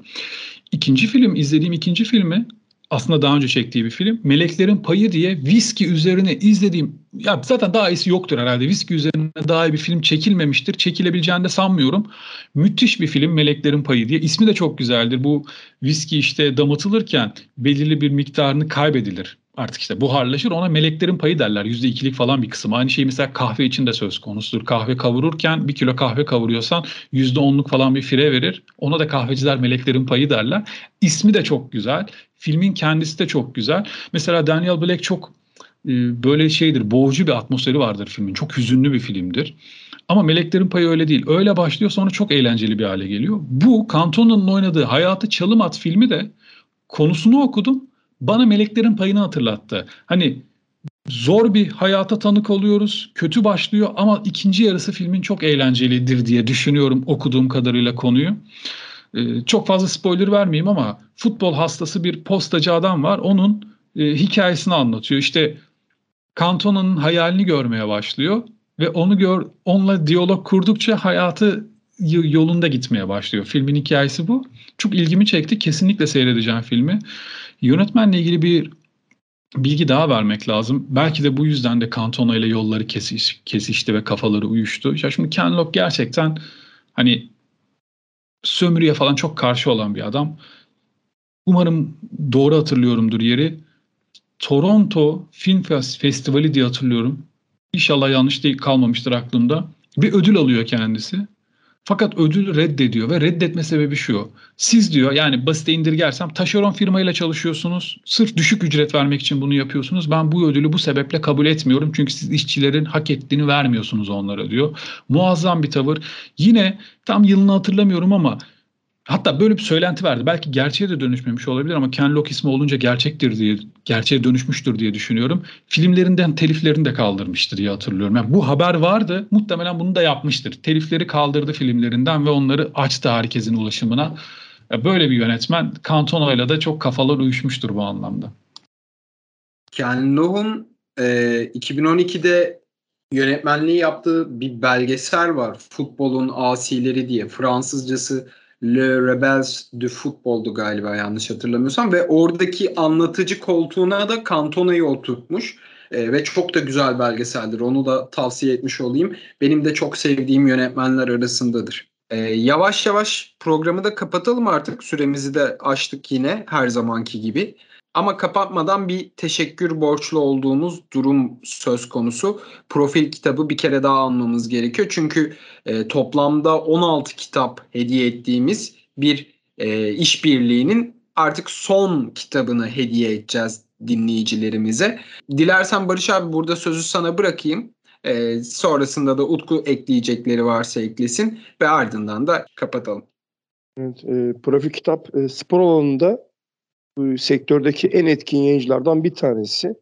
İkinci film, izlediğim ikinci filmi aslında daha önce çektiği bir film. Meleklerin Payı diye viski üzerine izlediğim ya zaten daha iyisi yoktur herhalde. Viski üzerine daha iyi bir film çekilmemiştir. Çekilebileceğini de sanmıyorum. Müthiş bir film Meleklerin Payı diye. İsmi de çok güzeldir. Bu viski işte damıtılırken belirli bir miktarını kaybedilir artık işte buharlaşır ona meleklerin payı derler. Yüzde ikilik falan bir kısım. Aynı şey mesela kahve için de söz konusudur. Kahve kavururken bir kilo kahve kavuruyorsan yüzde onluk falan bir fire verir. Ona da kahveciler meleklerin payı derler. İsmi de çok güzel. Filmin kendisi de çok güzel. Mesela Daniel Black çok e, böyle şeydir. Boğucu bir atmosferi vardır filmin. Çok hüzünlü bir filmdir. Ama Meleklerin Payı öyle değil. Öyle başlıyor sonra çok eğlenceli bir hale geliyor. Bu Cantona'nın oynadığı Hayatı Çalım At filmi de konusunu okudum bana meleklerin payını hatırlattı. Hani zor bir hayata tanık oluyoruz. Kötü başlıyor ama ikinci yarısı filmin çok eğlencelidir diye düşünüyorum okuduğum kadarıyla konuyu. Ee, çok fazla spoiler vermeyeyim ama futbol hastası bir postacı adam var. Onun e, hikayesini anlatıyor. İşte Cantona'nın hayalini görmeye başlıyor ve onu gör onunla diyalog kurdukça hayatı yolunda gitmeye başlıyor. Filmin hikayesi bu. Çok ilgimi çekti. Kesinlikle seyredeceğim filmi. Yönetmenle ilgili bir bilgi daha vermek lazım. Belki de bu yüzden de Cantona ile yolları kesiş, kesişti ve kafaları uyuştu. Ya şimdi Ken Loach gerçekten hani sömürüye falan çok karşı olan bir adam. Umarım doğru hatırlıyorumdur yeri. Toronto Film Festivali diye hatırlıyorum. İnşallah yanlış değil kalmamıştır aklımda. Bir ödül alıyor kendisi. Fakat ödül reddediyor ve reddetme sebebi şu. Siz diyor yani basite indirgersem taşeron firmayla çalışıyorsunuz. Sırf düşük ücret vermek için bunu yapıyorsunuz. Ben bu ödülü bu sebeple kabul etmiyorum. Çünkü siz işçilerin hak ettiğini vermiyorsunuz onlara diyor. Muazzam bir tavır. Yine tam yılını hatırlamıyorum ama Hatta böyle bir söylenti verdi. Belki gerçeğe de dönüşmemiş olabilir ama Ken Loach ismi olunca gerçektir diye, gerçeğe dönüşmüştür diye düşünüyorum. Filmlerinden teliflerini de kaldırmıştır diye hatırlıyorum. Yani bu haber vardı. Muhtemelen bunu da yapmıştır. Telifleri kaldırdı filmlerinden ve onları açtı herkesin ulaşımına. Böyle bir yönetmen Cantona da çok kafalar uyuşmuştur bu anlamda. Ken Loach'un e, 2012'de yönetmenliği yaptığı bir belgesel var. Futbolun asileri diye. Fransızcası Le Rebels du Football'du galiba yanlış hatırlamıyorsam ve oradaki anlatıcı koltuğuna da Cantona'yı oturtmuş. E, ve çok da güzel belgeseldir. Onu da tavsiye etmiş olayım. Benim de çok sevdiğim yönetmenler arasındadır. E, yavaş yavaş programı da kapatalım artık. Süremizi de açtık yine her zamanki gibi. Ama kapatmadan bir teşekkür borçlu olduğumuz durum söz konusu. Profil kitabı bir kere daha almamız gerekiyor. Çünkü e, toplamda 16 kitap hediye ettiğimiz bir e, işbirliğinin artık son kitabını hediye edeceğiz dinleyicilerimize. Dilersen Barış abi burada sözü sana bırakayım. E, sonrasında da Utku ekleyecekleri varsa eklesin ve ardından da kapatalım. Evet, e, profil kitap e, spor alanında sektördeki en etkin yayıncılardan bir tanesi.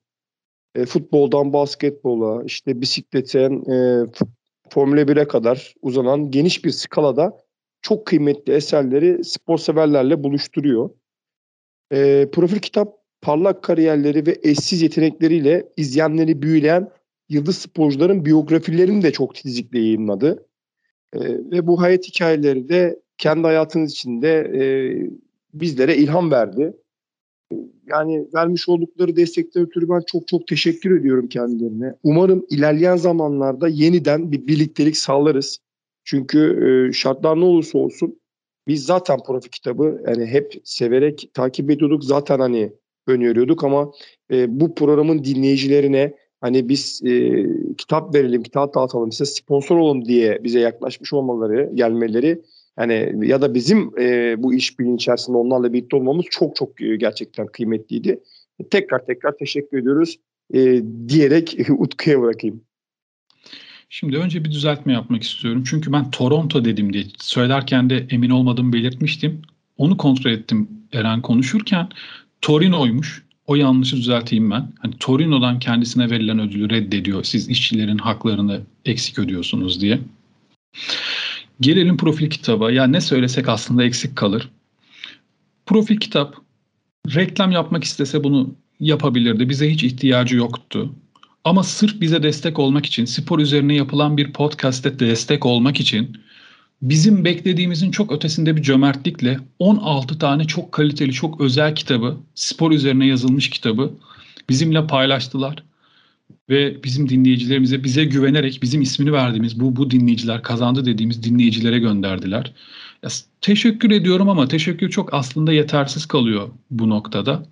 E, futboldan basketbola, işte bisikletten e, Formula 1'e kadar uzanan geniş bir skalada çok kıymetli eserleri spor severlerle buluşturuyor. E, profil kitap parlak kariyerleri ve eşsiz yetenekleriyle izleyenleri büyüleyen yıldız sporcuların biyografilerini de çok titizlikle yayınladı. E, ve bu hayat hikayeleri de kendi hayatınız içinde e, bizlere ilham verdi. Yani vermiş oldukları destekten ötürü ben çok çok teşekkür ediyorum kendilerine. Umarım ilerleyen zamanlarda yeniden bir birliktelik sağlarız. Çünkü e, şartlar ne olursa olsun biz zaten profi kitabı yani hep severek takip ediyorduk. Zaten hani öneriyorduk ama e, bu programın dinleyicilerine hani biz e, kitap verelim, kitap dağıtalım, size sponsor olun diye bize yaklaşmış olmaları, gelmeleri yani ya da bizim e, bu iş bilin içerisinde onlarla birlikte olmamız çok çok e, gerçekten kıymetliydi. Tekrar tekrar teşekkür ediyoruz e, diyerek *laughs* Utku'ya bırakayım. Şimdi önce bir düzeltme yapmak istiyorum. Çünkü ben Toronto dedim diye söylerken de emin olmadığımı belirtmiştim. Onu kontrol ettim Eren konuşurken. Torino'ymuş. O yanlışı düzelteyim ben. Hani Torino'dan kendisine verilen ödülü reddediyor. Siz işçilerin haklarını eksik ödüyorsunuz diye. Gelelim profil kitaba. Ya ne söylesek aslında eksik kalır. Profil kitap reklam yapmak istese bunu yapabilirdi. Bize hiç ihtiyacı yoktu. Ama sırf bize destek olmak için, spor üzerine yapılan bir podcast'te destek olmak için bizim beklediğimizin çok ötesinde bir cömertlikle 16 tane çok kaliteli, çok özel kitabı, spor üzerine yazılmış kitabı bizimle paylaştılar. Ve bizim dinleyicilerimize bize güvenerek bizim ismini verdiğimiz bu bu dinleyiciler kazandı dediğimiz dinleyicilere gönderdiler. Ya, teşekkür ediyorum ama teşekkür çok aslında yetersiz kalıyor bu noktada.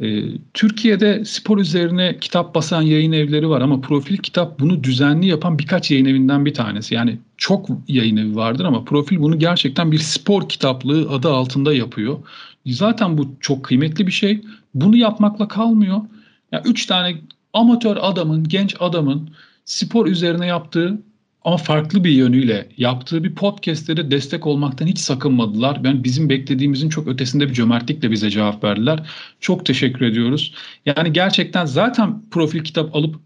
Ee, Türkiye'de spor üzerine kitap basan yayın evleri var ama Profil Kitap bunu düzenli yapan birkaç yayın evinden bir tanesi. Yani çok yayın evi vardır ama Profil bunu gerçekten bir spor kitaplığı adı altında yapıyor. Zaten bu çok kıymetli bir şey. Bunu yapmakla kalmıyor. Yani üç tane amatör adamın, genç adamın spor üzerine yaptığı ama farklı bir yönüyle yaptığı bir podcast'lere destek olmaktan hiç sakınmadılar. Ben bizim beklediğimizin çok ötesinde bir cömertlikle bize cevap verdiler. Çok teşekkür ediyoruz. Yani gerçekten zaten profil kitap alıp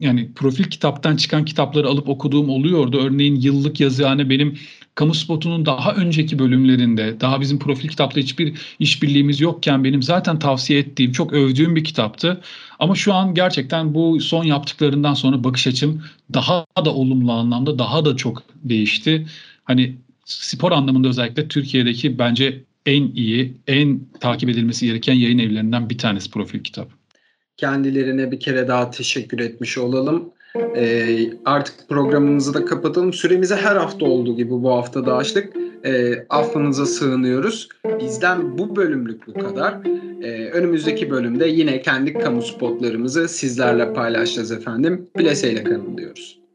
yani profil kitaptan çıkan kitapları alıp okuduğum oluyordu. Örneğin yıllık yazıhane benim kamu spotunun daha önceki bölümlerinde daha bizim profil kitapla hiçbir işbirliğimiz yokken benim zaten tavsiye ettiğim çok övdüğüm bir kitaptı. Ama şu an gerçekten bu son yaptıklarından sonra bakış açım daha da olumlu anlamda daha da çok değişti. Hani spor anlamında özellikle Türkiye'deki bence en iyi, en takip edilmesi gereken yayın evlerinden bir tanesi profil kitap. Kendilerine bir kere daha teşekkür etmiş olalım. E, artık programımızı da kapatalım. Süremizi her hafta olduğu gibi bu hafta da açtık. E, affınıza sığınıyoruz. Bizden bu bölümlük bu kadar. E, önümüzdeki bölümde yine kendi kamu spotlarımızı sizlerle paylaşacağız efendim. Bileseyle kalın diyoruz.